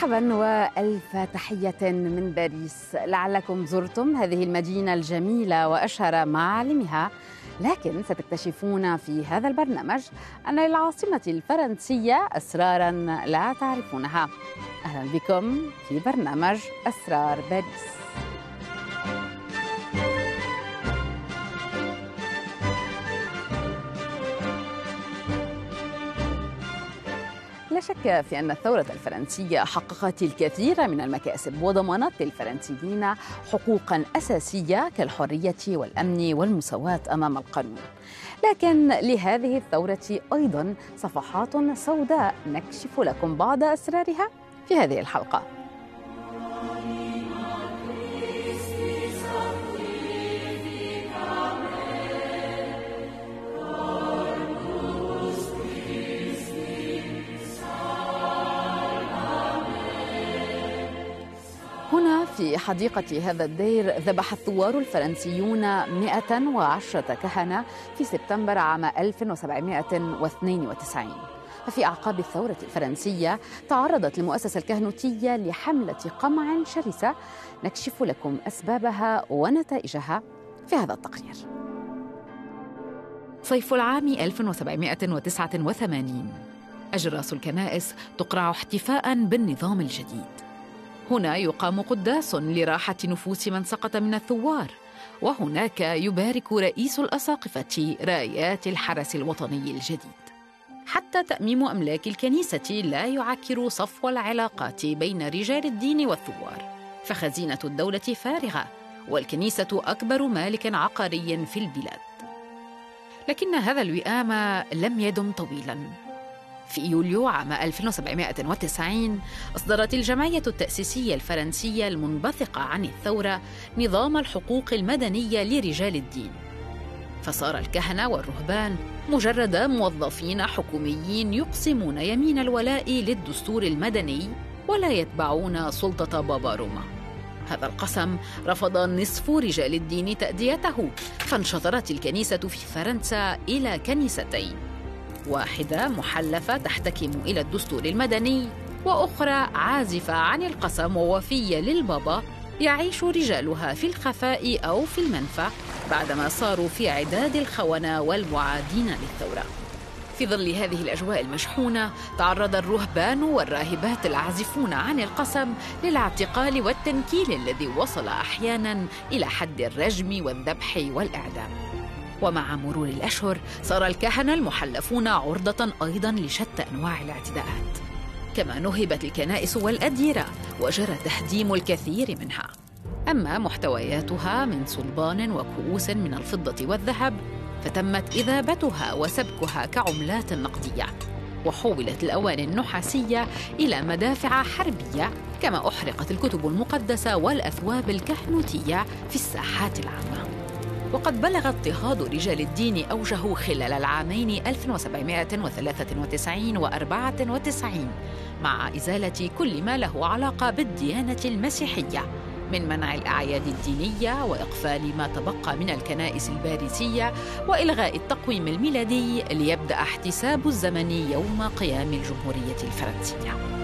مرحبا وألف تحية من باريس. لعلكم زرتم هذه المدينة الجميلة وأشهر معالمها لكن ستكتشفون في هذا البرنامج أن للعاصمه الفرنسية اسرارا لا تعرفونها. أهلا بكم في برنامج أسرار باريس. لا شك في أن الثورة الفرنسية حققت الكثير من المكاسب وضمنت للفرنسيين حقوقا أساسية كالحرية والأمن والمساواة أمام القانون. لكن لهذه الثورة أيضا صفحات سوداء نكشف لكم بعض أسرارها في هذه الحلقة. في حديقة هذا الدير ذبح الثوار الفرنسيون 110 كهنة في سبتمبر عام 1792 ففي أعقاب الثورة الفرنسية تعرضت المؤسسة الكهنوتية لحملة قمع شرسة. نكشف لكم أسبابها ونتائجها في هذا التقرير. صيف العام 1789 أجراس الكنائس تقرع احتفاء بالنظام الجديد. هنا يقام قداس لراحة نفوس من سقط من الثوار وهناك يبارك رئيس الأساقفة رايات الحرس الوطني الجديد. حتى تأميم أملاك الكنيسة لا يعكر صفو العلاقات بين رجال الدين والثوار فخزينة الدولة فارغة والكنيسة أكبر مالك عقاري في البلاد. لكن هذا الوئام لم يدم طويلاً. في يوليو عام 1790 أصدرت الجمعية التأسيسية الفرنسية المنبثقة عن الثورة نظام الحقوق المدنية لرجال الدين. فصار الكهنة والرهبان مجرد موظفين حكوميين يقسمون يمين الولاء للدستور المدني ولا يتبعون سلطة بابا روما. هذا القسم رفض نصف رجال الدين تأديته فانشطرت الكنيسة في فرنسا إلى كنيستين. واحدة محلفة تحتكم إلى الدستور المدني وأخرى عازفة عن القسم ووفية للبابا يعيش رجالها في الخفاء أو في المنفى بعدما صاروا في عداد الخونة والمعادين للثورة. في ظل هذه الأجواء المشحونة تعرض الرهبان والراهبات العازفون عن القسم للاعتقال والتنكيل الذي وصل أحيانا إلى حد الرجم والذبح والإعدام. ومع مرور الأشهر صار الكهنة المحلفون عرضة أيضا لشتى أنواع الاعتداءات. كما نهبت الكنائس والأديرة وجرى تهديم الكثير منها. أما محتوياتها من صلبان وكؤوس من الفضة والذهب فتمت إذابتها وسبكها كعملات نقدية. وحولت الأواني النحاسية إلى مدافع حربية كما أحرقت الكتب المقدسة والأثواب الكهنوتية في الساحات العامة. وقد بلغ اضطهاد رجال الدين أوجه خلال العامين 1793 و 94 مع إزالة كل ما له علاقة بالديانة المسيحية من منع الأعياد الدينية وإقفال ما تبقى من الكنائس الباريسية وإلغاء التقويم الميلادي ليبدأ احتساب الزمن يوم قيام الجمهورية الفرنسية.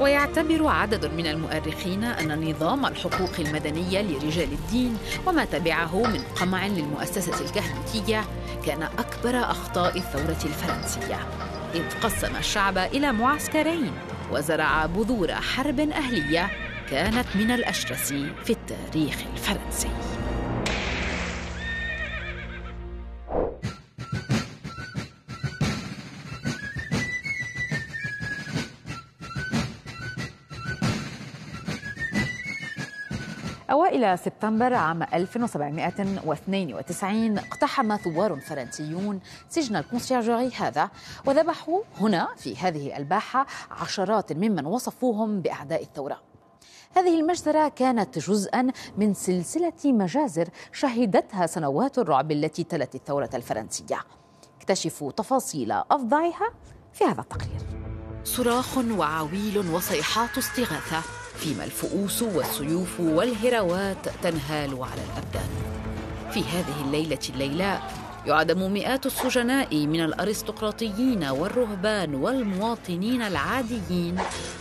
ويعتبر عدد من المؤرخين أن نظام الحقوق المدنية لرجال الدين وما تبعه من قمع للمؤسسة الكهنوتية كان أكبر أخطاء الثورة الفرنسية. إذ قسم الشعب إلى معسكرين وزرع بذور حرب أهلية كانت من الأشرس في التاريخ الفرنسي. سبتمبر عام 1792 اقتحم ثوار فرنسيون سجن الكونسيرجوري هذا وذبحوا هنا في هذه الباحة عشرات ممن وصفوهم بأعداء الثورة. هذه المجزرة كانت جزءا من سلسلة مجازر شهدتها سنوات الرعب التي تلت الثورة الفرنسية. اكتشفوا تفاصيل أفظعها في هذا التقرير. صراخ وعويل وصيحات استغاثة. فيما الفؤوس والسيوف والهروات تنهال على الأبدان. في هذه الليلة الليلاء يعدم مئات السجناء من الأرستقراطيين والرهبان والمواطنين العاديين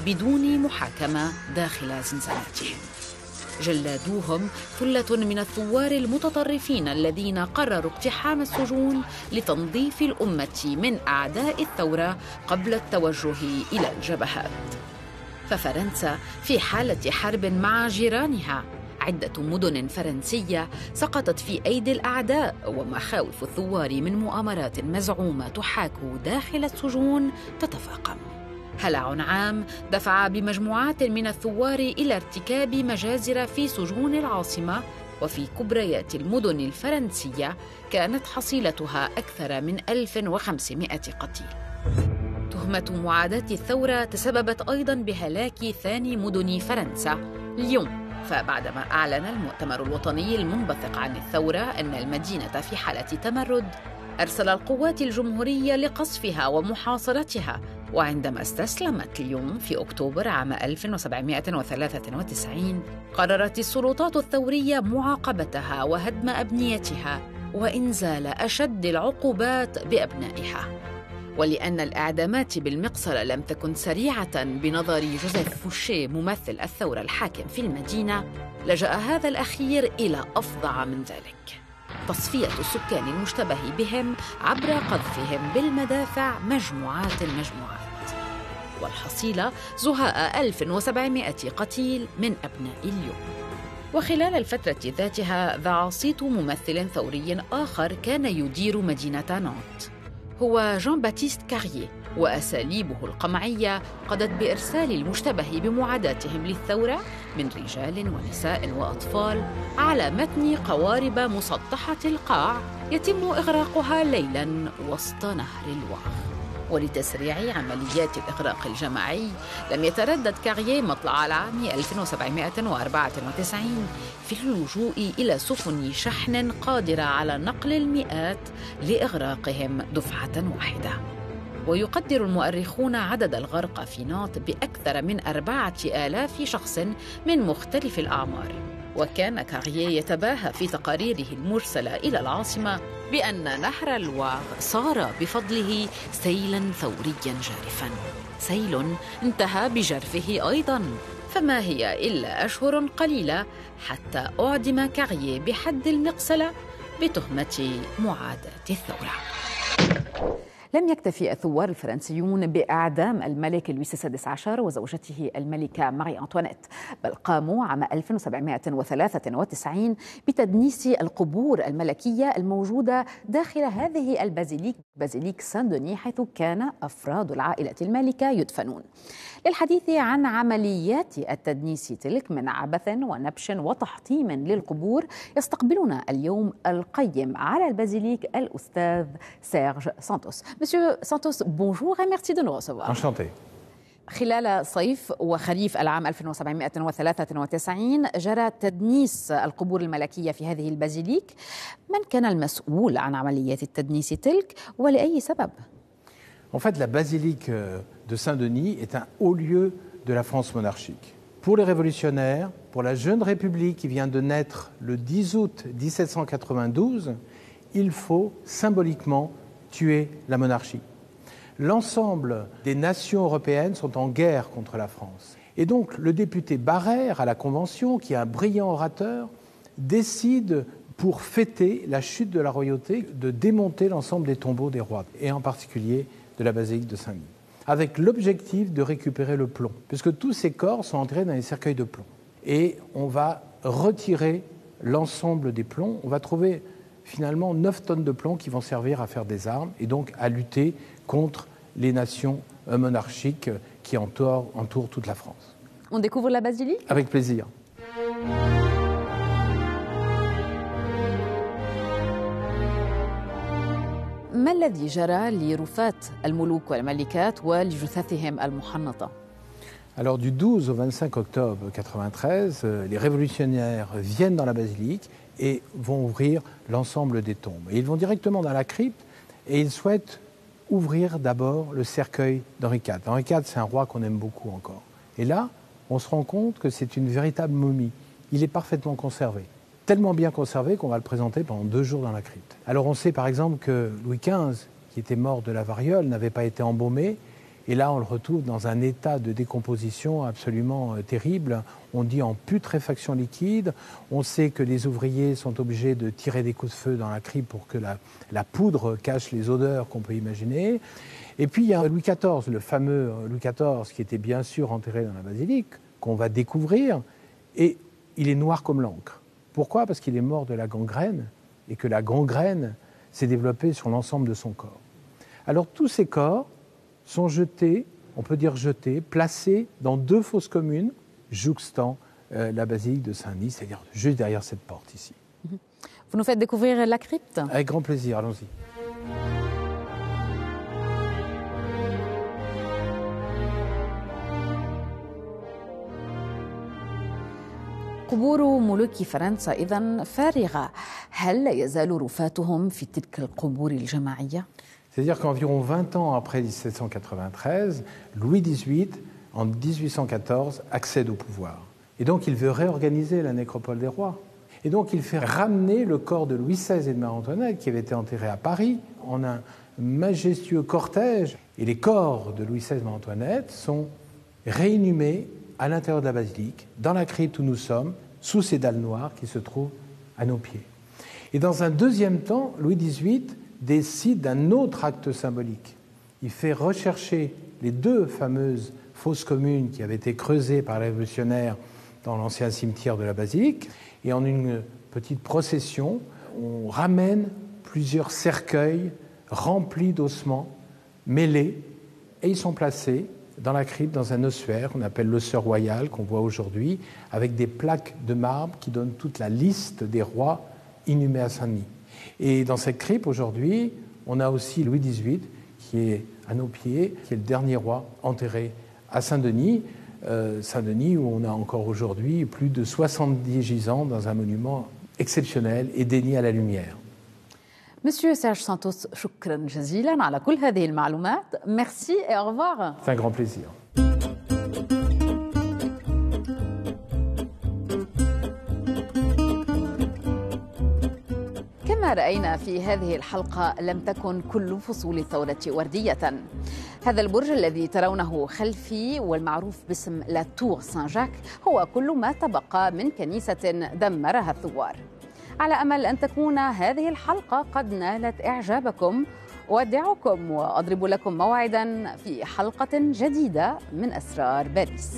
بدون محاكمة داخل زنزاناتهم. جلادوهم ثلة من الثوار المتطرفين الذين قرروا اقتحام السجون لتنظيف الأمة من أعداء الثورة قبل التوجه إلى الجبهات. ففرنسا في حالة حرب مع جيرانها. عدة مدن فرنسية سقطت في أيدي الأعداء ومخاوف الثوار من مؤامرات مزعومة تحاك داخل السجون تتفاقم. هلع عام دفع بمجموعات من الثوار إلى ارتكاب مجازر في سجون العاصمة وفي كبريات المدن الفرنسية كانت حصيلتها أكثر من 1500 قتيل. تهمة معاداة الثورة تسببت أيضا بهلاك ثاني مدن فرنسا ليون فبعدما أعلن المؤتمر الوطني المنبثق عن الثورة أن المدينة في حالة تمرد أرسل القوات الجمهورية لقصفها ومحاصرتها. وعندما استسلمت ليون في أكتوبر عام 1793 قررت السلطات الثورية معاقبتها وهدم أبنيتها وإنزال أشد العقوبات بأبنائها. ولأن الإعدامات بالمقصلة لم تكن سريعة بنظر جوزيف فوشيه ممثل الثورة الحاكم في المدينة لجأ هذا الأخير إلى أفظع من ذلك. تصفية السكان المشتبه بهم عبر قذفهم بالمدافع مجموعات مجموعات والحصيلة زهاء 1700 قتيل من أبناء اليوم. وخلال الفترة ذاتها ذاع صيت ممثل ثوري آخر كان يدير مدينة نانت هو جان باتيست كارييه وأساليبه القمعية قضت بإرسال المشتبه بمعاداتهم للثورة من رجال ونساء وأطفال على متن قوارب مسطحة القاع يتم إغراقها ليلاً وسط نهر الواغ ولتسريع عمليات الإغراق الجماعي. لم يتردد كارييه مطلع العام 1794 في اللجوء إلى سفن شحن قادرة على نقل المئات لإغراقهم دفعة واحدة. ويقدر المؤرخون عدد الغرق في ناط بأكثر من أربعة آلاف شخص من مختلف الأعمار. وكان كارييه يتباهى في تقاريره المرسلة إلى العاصمة بأن نهر الواغ صار بفضله سيلا ثوريا جارفا. سيل انتهى بجرفه أيضا فما هي إلا أشهر قليلة حتى أعدم كارييه بحد المقسلة بتهمة معاداة الثورة. لم يكتفي الثوار الفرنسيون بإعدام الملك لويس السادس عشر وزوجته الملكة ماري أنطوانيت بل قاموا عام 1793 بتدنيس القبور الملكية الموجودة داخل هذه البازيليك بازيليك سان دوني حيث كان أفراد العائلة المالكة يدفنون. للحديث عن عمليات التدنيس تلك من عبث ونبش وتحطيم للقبور يستقبلنا اليوم القيم على البازيليك الأستاذ سيرج سانتوس et merci de nous recevoir. Enchanté. خلال صيف وخريف العام 1793 جرى تدنيس القبور الملكية في هذه البازيليك من كان المسؤول عن عمليات التدنيس تلك ولأي سبب؟ En fait, la basilique de Saint-Denis est un haut lieu de la France monarchique. Pour les révolutionnaires, pour la jeune République qui vient de naître le 10 août 1792, il faut symboliquement tuer la monarchie. L'ensemble des nations européennes sont en guerre contre la France. Et donc le député Barrère à la Convention, qui est un brillant orateur, décide pour fêter la chute de la royauté de démonter l'ensemble des tombeaux des rois, et en particulier de la basilique de Saint-Denis, avec l'objectif de récupérer le plomb, puisque tous ces corps sont entrés dans les cercueils de plomb. Et on va retirer l'ensemble des plombs, on va trouver finalement 9 tonnes de plomb qui vont servir à faire des armes et donc à lutter contre les nations monarchiques qui entourent, entourent toute la France. On découvre la basilique? Avec plaisir. ما الذي جرى لرفات الملوك والملكات ولجثثهم المحنطة؟ Alors du 12 au 25 octobre 93, les révolutionnaires viennent dans la basilique et vont ouvrir l'ensemble des tombes. Et ils vont directement dans la crypte et ils souhaitent ouvrir d'abord le cercueil d'Henri IV. Henri IV, c'est un roi qu'on aime beaucoup encore. Et là, on se rend compte que c'est une véritable momie. Il est parfaitement conservé. tellement bien conservé qu'on va le présenter pendant deux jours dans la crypte. Alors on sait par exemple que Louis XV, qui était mort de la variole, n'avait pas été embaumé. Et là, on le retrouve dans un état de décomposition absolument euh, terrible. On dit en putréfaction liquide. On sait que les ouvriers sont obligés de tirer des coups de feu dans la crypte pour que la, la poudre cache les odeurs qu'on peut imaginer. Et puis il y a Louis XIV, le fameux Louis XIV, qui était bien sûr enterré dans la basilique, qu'on va découvrir. Et il est noir comme l'encre. Pourquoi? Parce qu'il est mort de la gangrène et que la gangrène s'est développée sur l'ensemble de son corps. Alors tous ces corps sont jetés, on peut dire jetés, placés dans deux fosses communes jouxtant euh, la basilique de Saint-Denis, c'est-à-dire juste derrière cette porte ici. Vous nous faites découvrir la crypte? Avec grand plaisir, allons-y. قبور ملوك فرنسا إذا فارغة هل لا يزال رفاتهم في تلك القبور الجماعية؟ C'est-à-dire qu'environ 20 ans après 1793, Louis XVIII, en 1814, accède au pouvoir. Et donc il veut réorganiser la nécropole des rois. Et donc il fait ramener le corps de Louis XVI et de Marie-Antoinette, qui avait été enterrés à Paris, en un majestueux cortège. Et les corps de Louis XVI et Marie-Antoinette sont réinhumés à l'intérieur de la basilique, dans la crypte où nous sommes, sous ces dalles noires qui se trouvent à nos pieds. Et dans un deuxième temps, Louis XVIII décide d'un autre acte symbolique. Il fait rechercher les deux fameuses fosses communes qui avaient été creusées par les révolutionnaires dans l'ancien cimetière de la basilique, et en une petite procession, on ramène plusieurs cercueils remplis d'ossements mêlés, et ils sont placés dans la crypte, dans un ossuaire qu'on appelle l'ossuaire royal, qu'on voit aujourd'hui, avec des plaques de marbre qui donnent toute la liste des rois inhumés à Saint-Denis. Et dans cette crypte, aujourd'hui, on a aussi Louis XVIII, qui est à nos pieds, qui est le dernier roi enterré à Saint-Denis. Euh, Saint-Denis, où on a encore aujourd'hui plus de 70 gisants dans un monument exceptionnel et dédié à la lumière. Monsieur Serge Santos, شكرا جزيلا على كل هذه المعلومات. Merci et au revoir. C'est un grand plaisir. كما رأينا في هذه الحلقة لم تكن كل فصول الثورة وردية هذا البرج الذي ترونه خلفي والمعروف باسم لا تور سان جاك هو كل ما تبقى من كنيسة دمرها الثوار على أمل أن تكون هذه الحلقة قد نالت إعجابكم. أودعكم وأضرب لكم موعدا في حلقة جديدة من أسرار باريس.